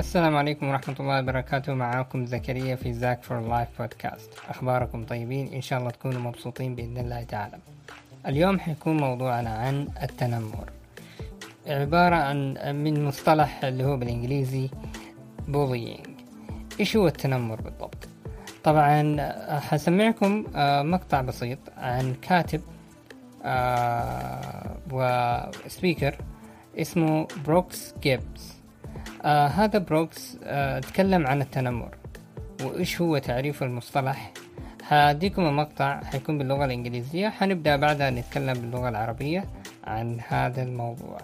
السلام عليكم ورحمة الله وبركاته. معاكم زكريا في Zak for Life بودكاست أخباركم طيبين؟ إن شاء الله تكونوا مبسوطين بإذن الله تعالى. اليوم حيكون موضوعنا عن التنمر. عبارة عن من مصطلح اللي هو بالإنجليزي bullying. إيش هو التنمر بالضبط؟ طبعا حسمعكم آه، مقطع بسيط عن كاتب آه، و speaker اسمه بروكس جيبز آه هذا بروكس آه تكلم عن التنمر وإيش هو تعريف المصطلح هديكم المقطع حيكون باللغة الإنجليزية حنبدأ بعدها نتكلم باللغة العربية عن هذا الموضوع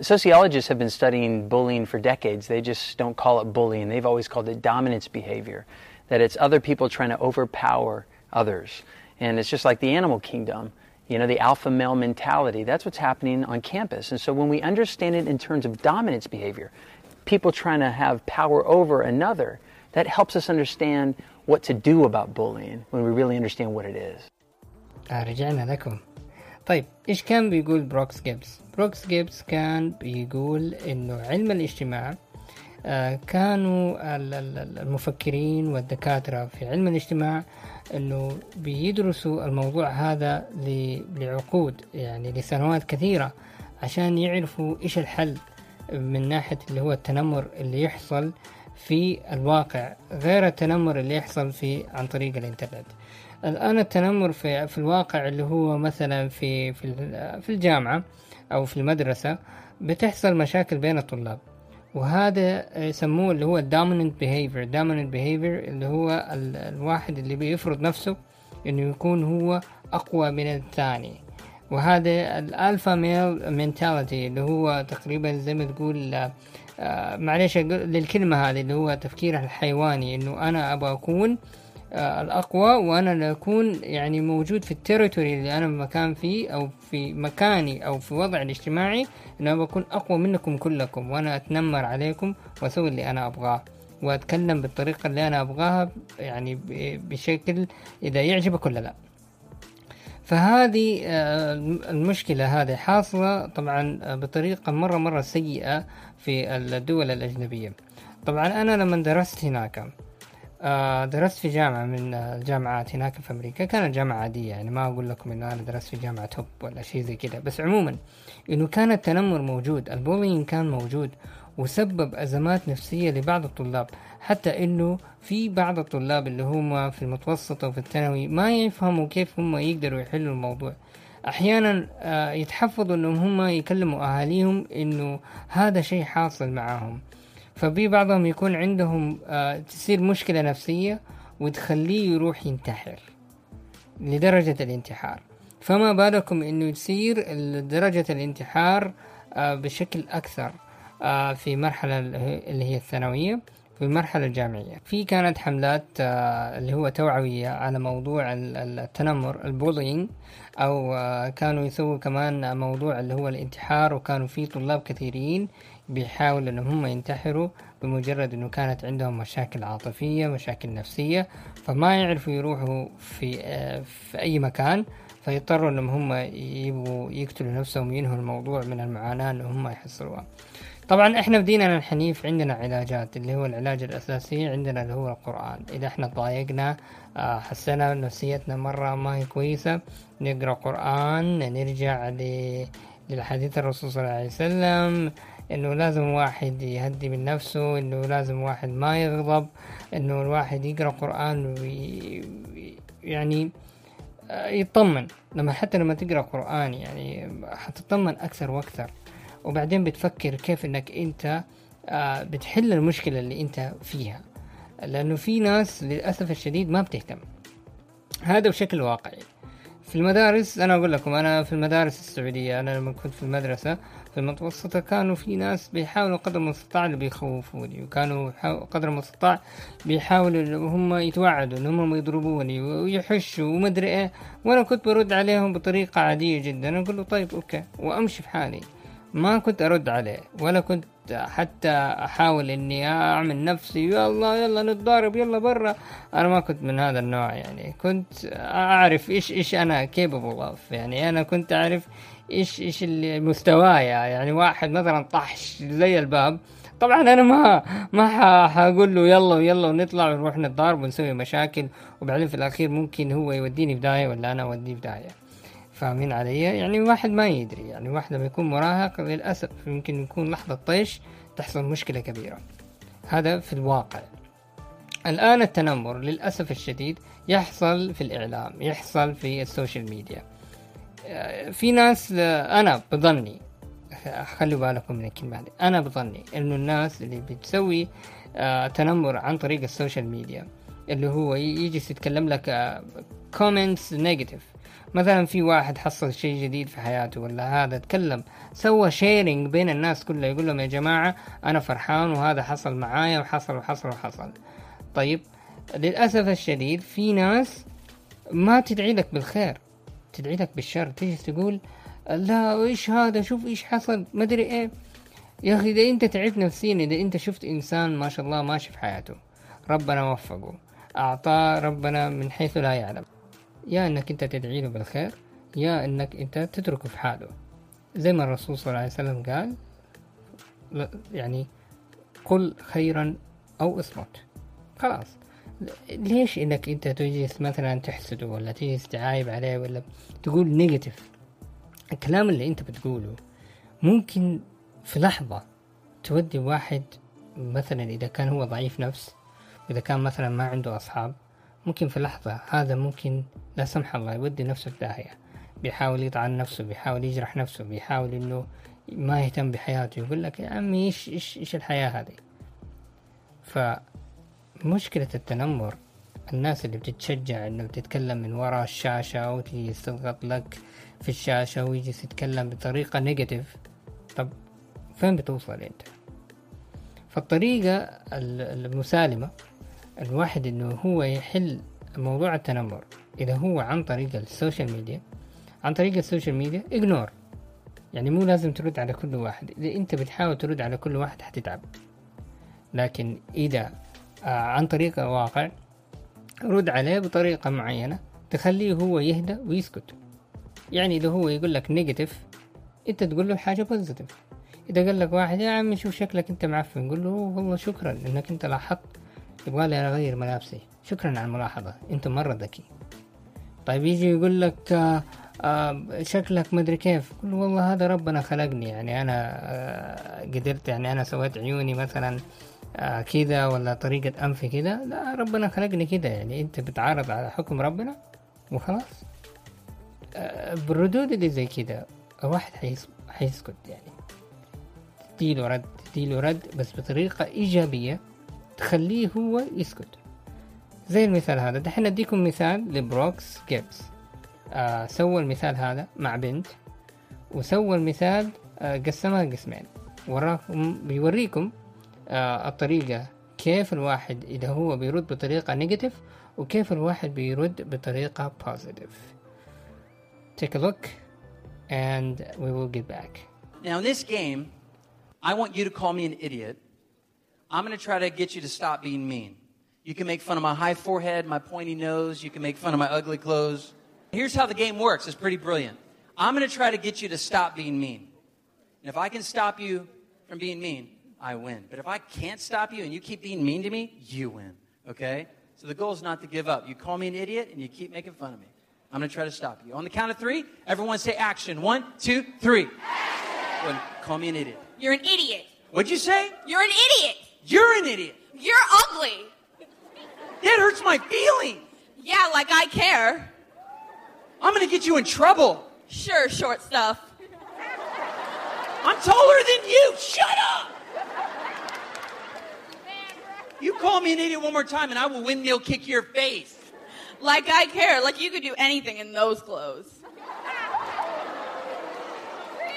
Sociologists have been studying bullying for decades. They just don't call it bullying. They've always called it dominance behavior. That it's other people trying to overpower others. And it's just like the animal kingdom, you know, the alpha male mentality. That's what's happening on campus. And so when we understand it in terms of dominance behavior, people trying to have power over another, that helps us understand what to do about bullying when we really understand what it is. آه رجعنا لكم طيب إيش كان بيقول بروكس جيبس بروكس جيبس كان بيقول إنه علم الاجتماع آه كانوا ال- ال- المفكرين والدكاترة في علم الاجتماع إنه بيدرسوا الموضوع هذا لعقود يعني لسنوات كثيرة عشان يعرفوا إيش الحل من ناحية اللي هو التنمر اللي يحصل في الواقع غير التنمر اللي يحصل في عن طريق الإنترنت. الآن التنمر في, في الواقع اللي هو مثلا في في في الجامعة أو في المدرسة بتحصل مشاكل بين الطلاب. وهذا يسموه اللي هو dominant behavior. dominant behavior اللي هو ال- الواحد اللي بيفرض نفسه إنه يكون هو أقوى من الثاني. وهذا ال alpha male mentality اللي هو تقريبا زي ما تقول آه، معلش للكلمة هذه اللي هو تفكير الحيواني إنه أنا أبغى أكون الأقوى وأنا اللي أكون يعني موجود في ال territory اللي أنا مكان فيه أو في مكاني أو في وضعي الاجتماعي إنه أنا بكون أقوى منكم كلكم وأنا أتنمر عليكم وأسوي اللي أنا أبغاه وأتكلم بالطريقة اللي أنا أبغاها يعني بشكل إذا يعجبك ولا لا. فهذه آه، المشكلة هذه حاصلة طبعا آه، بطريقة مرة مرة سيئة في الدول الأجنبية. طبعا أنا لما درست هناك آه، درست في جامعة من آه، الجامعات هناك في أمريكا. كانت جامعة عادية يعني ما أقول لكم إنه أنا درست في جامعة top ولا شيء زي كده بس عموما إنه كان التنمر موجود ال bullying كان موجود وسبب أزمات نفسية لبعض الطلاب. حتى إنه في بعض الطلاب اللي هم في المتوسط أو في الثانوي ما يفهموا كيف هم يقدروا يحلوا الموضوع. أحيانا آه، يتحفظوا إنهم هم يكلموا أهاليهم إنه هذا شيء حاصل معاهم ففي بعضهم يكون عندهم آه، تصير مشكلة نفسية وتخليه يروح ينتحر لدرجة الانتحار. فما بالكم إنه يصير درجة الانتحار آه، بشكل أكثر آه، في مرحلة اللي هي الثانوية في المرحلة الجامعية. في كانت حملات اللي هو توعوية على موضوع ال- ال- التنمر البولينج أو كانوا يسووا كمان موضوع اللي هو الانتحار وكانوا في طلاب كثيرين بيحاولوا إنهم هم ينتحروا بمجرد إنه كانت عندهم مشاكل عاطفية مشاكل نفسية فما يعرفوا يروحوا في آه، في أي مكان فيضطروا إنهم هم يبغوا يقتلوا نفسهم وينهوا الموضوع من المعاناة اللي هم يحصلوها. طبعا إحنا في ديننا الحنيف عندنا علاجات اللي هو العلاج الأساسي عندنا اللي هو القرآن. إذا إحنا تضايقنا آه، حسنا نفسيتنا مرة ما هي كويسة نقرأ قرآن نرجع للحديث الرسول صلى الله عليه وسلم إنه لازم واحد يهدي من نفسه إنه لازم واحد ما يغضب إنه الواحد يقرأ قرآن وي يعني آه، يطمن. لما حتى لما تقرأ قرآن يعني حتطمن أكثر وأكثر. وبعدين بتفكر كيف إنك أنت آه، بتحل المشكلة اللي أنت فيها. لأنه في ناس للأسف الشديد ما بتهتم. هذا بشكل واقعي. في المدارس أنا أقول لكم أنا في المدارس السعودية أنا لما كنت في المدرسة في المتوسطة كانوا في ناس بيحاولوا قدر المستطاع اللي بيخوفوني وكانوا قدر المستطاع بيحاولوا إن هم يتوعدوا إن هم يضربوني ويحشوا ومدري إيه. وأنا كنت برد عليهم بطريقة عادية جدا. أقول له طيب okay وأمشي في حالي ما كنت أرد عليه ولا كنت حتى أحاول إني أعمل نفسي يلا يلا نتضارب يلا برا. أنا ما كنت من هذا النوع يعني. كنت أعرف إيش إيش أنا capable of يعني أنا كنت أعرف إيش إيش اللي مستوايا يعني واحد مثلا طحش زي الباب. طبعا أنا ما ما حقول له يلا ويلا ونطلع ونروح نتضارب ونسوي مشاكل. وبعدين في الأخير ممكن هو يوديني في داهية ولا أنا أوديه في داهية. فاهمين علي؟ يعني واحد ما يدري يعني واحد لما يكون مراهق للأسف يمكن يكون لحظة طيش تحصل مشكلة كبيرة. هذا في الواقع. الآن التنمر للأسف الشديد يحصل في الإعلام يحصل في السوشيال ميديا. آه، في ناس آه، أنا بظني خلوا بالكم من الكلمة هذه أنا بظني إنه الناس اللي بتسوي آه، تنمر عن طريق ال social media اللي هو ي- يجي يتكلم لك comments negative مثلا في واحد حصل شيء جديد في حياته ولا هذا تكلم سوى sharing بين الناس كلها يقول لهم يا جماعة أنا فرحان وهذا حصل معايا وحصل وحصل وحصل. طيب للأسف الشديد في ناس ما تدعي لك بالخير تدعي لك بالشر. تيجي تقول لا إيش هذا؟ شوف إيش حصل؟ ما أدري إيه. يا أخي إذا أنت تعبت نفسيا إذا أنت شفت إنسان ما شاء الله ماشي في حياته ربنا وفقه أعطاه ربنا من حيث لا يعلم. يا إنك أنت تدعي له بالخير يا إنك أنت تتركه في حاله. زي ما الرسول صلى الله عليه وسلم قال يعني قل خيرا أو إصمت. خلاص. ليش إنك أنت تجلس مثلا تحسده ولا تجلس تعايب عليه ولا تقول نيجاتيف الكلام اللي أنت بتقوله ممكن في لحظة تودي واحد مثلا إذا كان هو ضعيف نفس إذا كان مثلا ما عنده أصحاب ممكن في لحظة هذا ممكن لا سمح الله يودي نفسه في داهية. بيحاول يطعن نفسه بيحاول يجرح نفسه بيحاول إنه ما يهتم بحياته يقول لك يا عمي إيش إيش إيش الحياة هذه؟ فمشكلة التنمر الناس اللي بتتشجع إنه بتتكلم من وراء الشاشة وتيجي تضغط لك في الشاشة ويجي يتكلم بطريقة negative طب فين بتوصل أنت؟ فالطريقة ال- المسالمة الواحد إنه هو يحل موضوع التنمر. إذا هو عن طريق ال social media عن طريق ال social media ignore يعني مو لازم ترد على كل واحد. إذا أنت بتحاول ترد على كل واحد حتتعب. لكن إذا آه، عن طريق الواقع رد عليه بطريقة معينة تخليه هو يهدى ويسكت. يعني إذا هو يقول لك negative أنت تقول له حاجة positive إذا قال لك واحد يا عمي شوف شكلك أنت معفن. قول له والله شكرا إنك أنت لاحظت يبغالي أغير ملابسي. شكرا على الملاحظة. أنت مرة ذكي. طيب يجي يقول لك آه آه شكلك مدري كيف. قل له والله هذا ربنا خلقني. يعني أنا آه قدرت يعني أنا سويت عيوني مثلا كذا ولا طريقة أنفي كذا. لا ربنا خلقني كذا. يعني أنت بتعارض على حكم ربنا وخلاص. بالردود اللي زي كذا. الواحد حيس- حيسكت يعني. تديله رد تديله رد بس بطريقة إيجابية. تخليه هو يسكت. زي المثال هذا. دحين أديكم مثال لبروكس جيبس. آه سوى المثال هذا مع بنت وسوى المثال آه قسمها قسمين. وراكم بيوريكم آه الطريقة كيف الواحد إذا هو بيرد بطريقة نيجاتيف وكيف الواحد بيرد بطريقة positive. Take a look and we will get back. Now, in this game, I want you to call me an idiot. I'm going to try to get you to stop being mean. You can make fun of my high forehead, my pointy nose. You can make fun of my ugly clothes. Here's how the game works. It's pretty brilliant. I'm going to try to get you to stop being mean. And if I can stop you from being mean, I win. But if I can't stop you and you keep being mean to me, you win. Okay? So the goal is not to give up. You call me an idiot and you keep making fun of me. I'm going to try to stop you. On the count of three, everyone say action. One, two, three. Well, call me an idiot. You're an idiot. What'd you say? You're an idiot. You're an idiot. You're ugly. It hurts my feelings. Yeah, like I care. I'm going to get you in trouble. Sure, short stuff. I'm taller than you. Shut up. You call me an idiot one more time and I will windmill kick your face. Like I care. Like you could do anything in those clothes.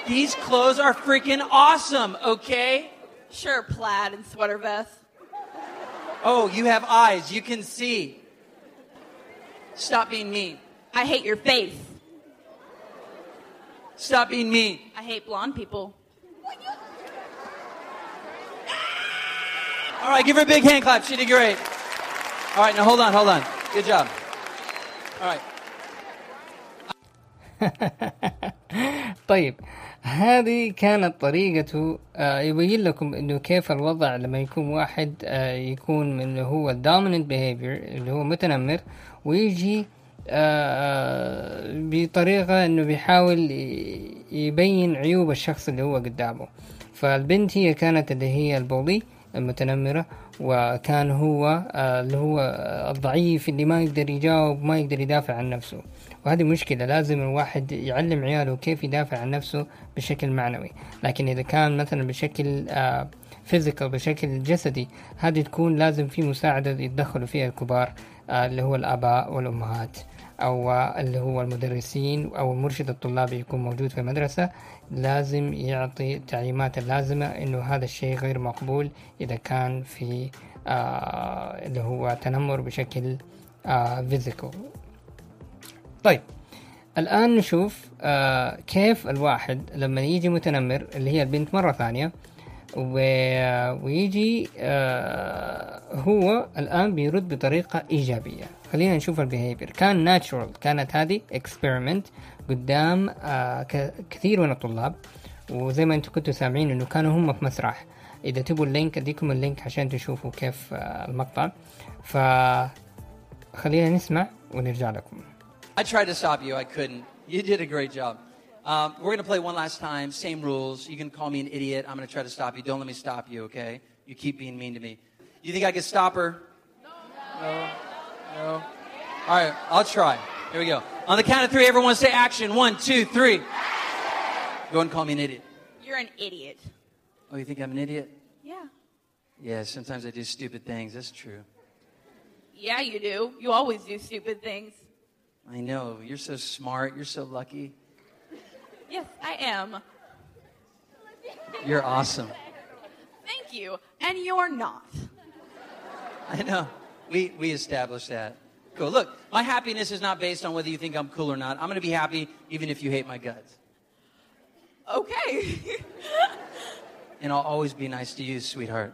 These clothes are freaking awesome, okay? Sure, plaid and sweater vest. Oh, you have eyes. You can see. Stop being mean. I hate your face. Stop being mean. I hate blonde people. All right, give her a big hand clap. She did great. All right, now hold on, hold on. Good job. All right. طيب هذه كانت طريقته آه، يبين لكم إنه كيف الوضع لما يكون واحد آه، يكون من هو ال dominant behavior اللي هو متنمر ويجي آه، بطريقة إنه بيحاول يبين عيوب الشخص اللي هو قدامه. فالبنت هي كانت اللي هي ال bully المتنمرة وكان هو اللي هو الضعيف اللي ما يقدر يجاوب ما يقدر يدافع عن نفسه. وهذه مشكلة لازم الواحد يعلم عياله كيف يدافع عن نفسه بشكل معنوي. لكن إذا كان مثلا بشكل فيزيكال بشكل جسدي هذه تكون لازم في مساعدة يتدخلوا فيها الكبار آه، اللي هو الآباء والأمهات أو اللي هو المدرسين أو المرشد الطلابي يكون موجود في المدرسة. لازم يعطي التعليمات اللازمة إنه هذا الشيء غير مقبول إذا كان في آه اللي هو تنمر بشكل physical آه طيب الآن نشوف آه كيف الواحد لما يجي متنمر اللي هي البنت مرة ثانية ويجي آه هو الآن بيرد بطريقة إيجابية. خلينا نشوف ال behavior كان natural كانت هذه experiment قدام آه كثير من الطلاب. وزي ما أنتم كنتوا سامعين إنه كانوا هم في مسرح. إذا تبوا ال link أديكم ال link عشان تشوفوا كيف آه المقطع. ف خلينا نسمع ونرجع لكم. I tried to stop you. I couldn't. You did a great job. Um, we're going to play one last time. Same rules. You can call me an idiot. I'm going to try to stop you. Don't let me stop you, okay? You keep being mean to me. You think I can stop her? No. No. No. All right. I'll try. Here we go. On the count of three, everyone say action. One, two, three. Go and call me an idiot. You're an idiot. Oh, you think I'm an idiot? Yeah. Yeah, sometimes I do stupid things. That's true. Yeah, you do. You always do stupid things. I know. You're so smart. You're so lucky. Yes, I am. You're awesome. Thank you. And you're not. I know. We, we established that. Cool. Look, my happiness is not based on whether you think I'm cool or not. I'm going to be happy even if you hate my guts. Okay. and I'll always be nice to you, sweetheart.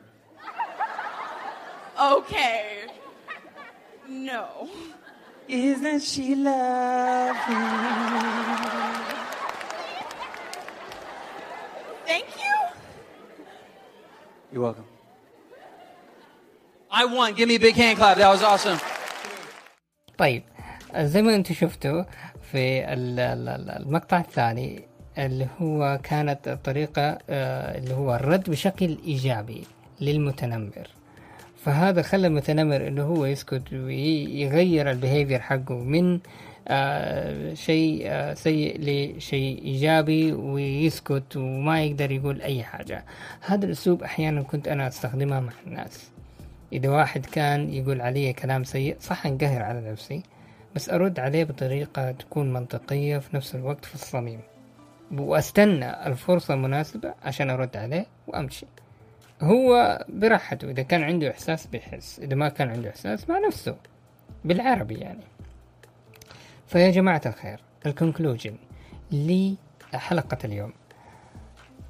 Okay. No. Isn't she lovely? Thank you. You're welcome. I won. Give me a big hand clap. That was awesome. طيب زي ما أنتم شفتوا في المقطع الثاني اللي هو كانت الطريقة آه، اللي هو الرد بشكل إيجابي للمتنمر فهذا خلى المتنمر إنه هو يسكت ويغير البيهيفير حقه من آه شيء آه سيء لشيء إيجابي ويسكت وما يقدر يقول أي حاجة. هذا الأسلوب أحيانا كنت أنا استخدمها مع الناس. إذا واحد كان يقول علي كلام سيء صح أنقهر على نفسي بس أرد عليه بطريقة تكون منطقية في نفس الوقت في الصميم. وأستنى الفرصة المناسبة عشان أرد عليه وأمشي. هو براحته. إذا كان عنده إحساس بيحس إذا ما كان عنده إحساس مع نفسه بالعربي يعني. فيا جماعة الخير الكونكلوجن لحلقة اليوم.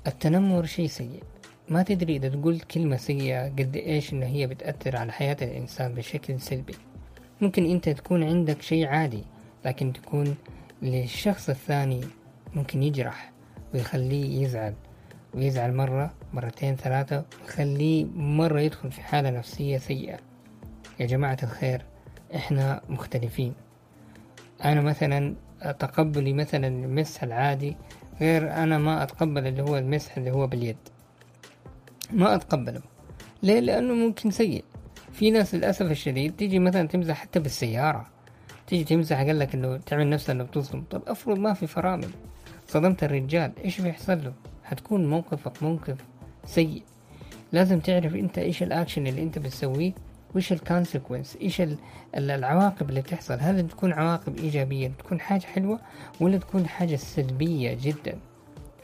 التنمر شيء سيء. ما تدري إذا تقول كلمة سيئة قد إيش إن هي بتأثر على حياة الإنسان بشكل سلبي. ممكن أنت تكون عندك شيء عادي لكن تكون للشخص الثاني ممكن يجرح ويخليه يزعل. ويزعل مرة مرتين ثلاثة ويخليه مرة يدخل في حالة نفسية سيئة. يا جماعة الخير إحنا مختلفين. أنا مثلا تقبلي مثلا المسح العادي غير أنا ما أتقبل اللي هو المسح اللي هو باليد. ما أتقبله. ليه؟ لأنه ممكن سيء. في ناس للأسف الشديد تيجي مثلا تمزح حتى بالسيارة. تيجي تمزح قال لك إنه تعمل نفسها انه بتصدم طب أفرض ما في فرامل. صدمت الرجال. إيش بيحصل له؟ حتكون موقفك موقف سيء. لازم تعرف انت إيش الاكشن اللي انت بتسويه وإيش ال consequences إيش العواقب اللي تحصل هل تكون عواقب إيجابية تكون حاجة حلوة ولا تكون حاجة سلبية جدا.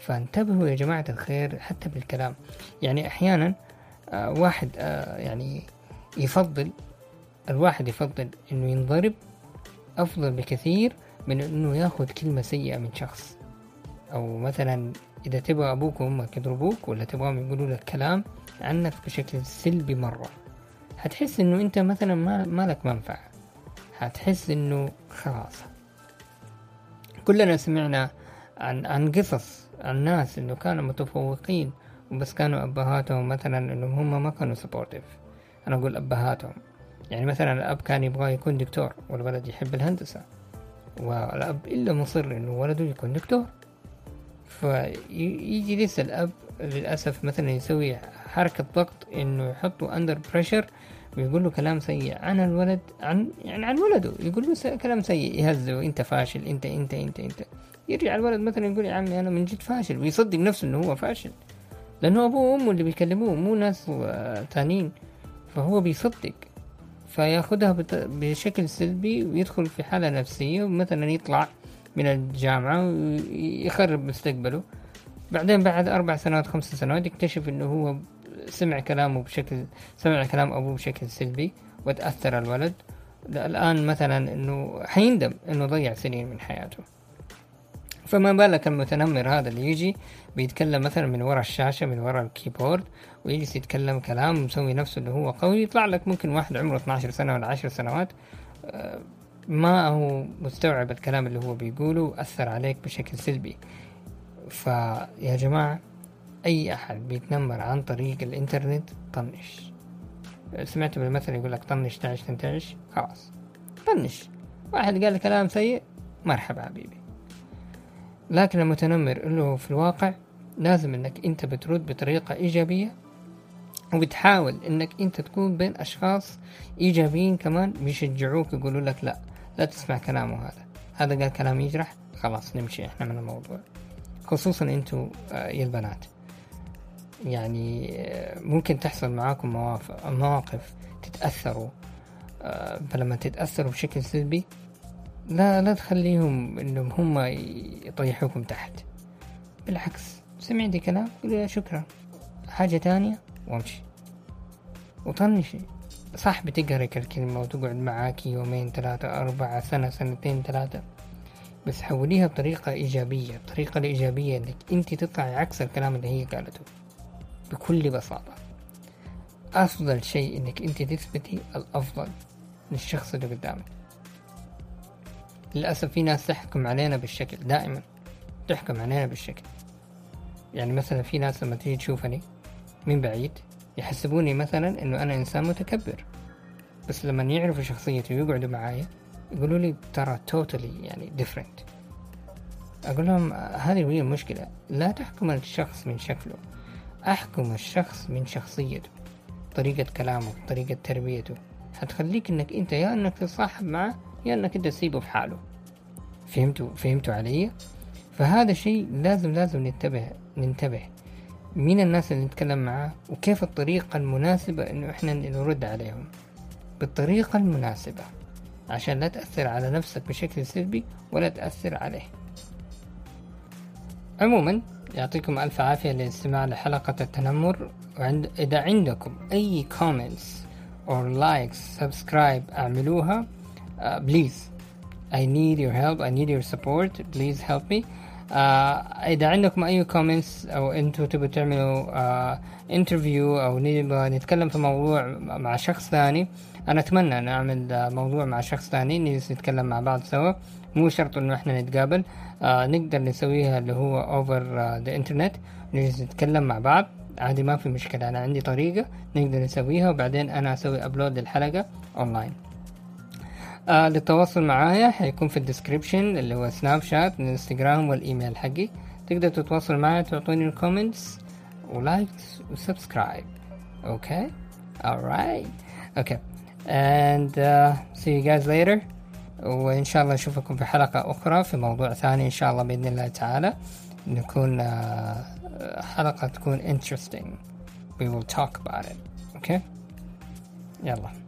فانتبهوا يا جماعة الخير حتى بالكلام. يعني أحيانا آه واحد آه يعني يفضل الواحد يفضل إنه ينضرب أفضل بكثير من إنه ياخذ كلمة سيئة من شخص. أو مثلا إذا تبغى أبوك وأمك يضربوك ولا تبغاهم يقولوا لك كلام عنك بشكل سلبي مرة هتحس إنه أنت مثلا ما, ما لك منفعة. هتحس إنه خلاص. كلنا سمعنا عن عن قصص الناس إنه كانوا متفوقين وبس كانوا أبهاتهم مثلا إنهم هم ما كانوا supportive أنا أقول أبهاتهم. يعني مثلا الأب كان يبغى يكون دكتور والولد يحب الهندسة والأب إلا مصر إنه ولده يكون دكتور. فيجي لسه الأب للأسف مثلا يسوي حركة ضغط إنه يحطه under pressure ويقول له كلام سيء عن الولد عن يعني عن ولده. يقول له كلام سيء يهزه أنت فاشل أنت أنت أنت أنت. يرجع الولد مثلا يقول يا عمي أنا من جد فاشل. ويصدق نفسه إنه هو فاشل. لأنه أبوه وأمه اللي بيكلموه مو ناس تانيين. فهو بيصدق. فياخدها بشكل سلبي ويدخل في حالة نفسية ومثلا يطلع من الجامعة ويخرب مستقبله. بعدين بعد أربع سنوات خمس سنوات يكتشف إنه هو سمع كلامه بشكل سمع كلام أبوه بشكل سلبي وتأثر الولد. الآن مثلا إنه حيندم إنه ضيع سنين من حياته. فما بالك المتنمر هذا اللي يجي بيتكلم مثلا من وراء الشاشة من وراء الكيبورد ويجلس يتكلم كلام ومسوي نفسه إنه هو قوي. يطلع لك ممكن واحد عمره 12 سنة ولا 10 سنوات آه، ما هو مستوعب الكلام اللي هو بيقوله وأثر عليك بشكل سلبي. فيا جماعة أي أحد بيتنمر عن طريق الإنترنت طنش. سمعت بالمثل يقول لك طنش تعش تنتعش. خلاص. طنش. واحد قال كلام سيء مرحبا حبيبي. لكن المتنمر له في الواقع لازم إنك أنت بترد بطريقة إيجابية وبتحاول إنك أنت تكون بين أشخاص إيجابيين كمان بيشجعوك يقولوا لك لا. لا تسمع كلامه هذا. هذا قال كلام يجرح. خلاص نمشي إحنا من الموضوع. خصوصا أنتوا آه، يا البنات. يعني آه، ممكن تحصل معاكم مواقف تتأثروا آه، فلما تتأثروا بشكل سلبي لا لا تخليهم إنهم هم يطيحوكم تحت. بالعكس سمع دي كلام قول شكرا. حاجة تانية وامشي. وطنشي. صح بتقرك الكلمة وتقعد معاك يومين ثلاثة أربعة سنة سنتين ثلاثة. بس حوليها بطريقة إيجابية الطريقة الإيجابية إنك أنت تطلعي عكس الكلام اللي هي قالته. بكل بساطة. أفضل شيء إنك أنت تثبتي الأفضل للشخص اللي قدامك. للأسف في ناس تحكم علينا بالشكل دائما تحكم علينا بالشكل. يعني مثلا في ناس لما تيجي تشوفني من بعيد يحسبوني مثلا إنه أنا إنسان متكبر. بس لما يعرفوا شخصيتي ويقعدوا معايا يقولوا لي ترى توتالي يعني ديفرنت أقول لهم هذه هي المشكلة لا تحكم الشخص من شكله أحكم الشخص من شخصيته طريقة كلامه طريقة تربيته. حتخليك إنك أنت يا إنك تتصاحب معه يا إنك أنت تسيبه في حاله. فهمتوا؟ فهمتوا علي؟ فهذا شيء لازم لازم ننتبه ننتبه. مين الناس اللي نتكلم معاه وكيف الطريقة المناسبة إنه إحنا نرد عليهم؟ بالطريقة المناسبة عشان لا تأثر على نفسك بشكل سلبي ولا تأثر عليه. عموما يعطيكم ألف عافية للاستماع لحلقة التنمر وعند إذا عندكم أي comments or likes subscribe اعملوها. Uh, please I need your help I need your support please help me. إذا عندكم أي comments أو أنتوا تبوا تعملوا آه interview أو نبغى نتكلم في موضوع مع شخص ثاني أنا أتمنى نعمل آه موضوع مع شخص ثاني نجلس نتكلم مع بعض سوا. مو شرط إنه إحنا نتقابل آه نقدر نسويها اللي هو over the internet نجلس نتكلم مع بعض عادي ما في مشكلة أنا عندي طريقة نقدر نسويها وبعدين أنا أسوي upload للحلقة أونلاين آه للتواصل معايا حيكون في ال description اللي هو سناب شات الانستغرام والإيميل حقي. تقدر تتواصل معايا تعطوني ال comments و likes و subscribe okay alright okay and uh, see you guys later. وإن شاء الله نشوفكم في حلقة أخرى في موضوع ثاني إن شاء الله بإذن الله تعالى. نكون uh, حلقة تكون interesting. We will talk about it. Okay? يلا.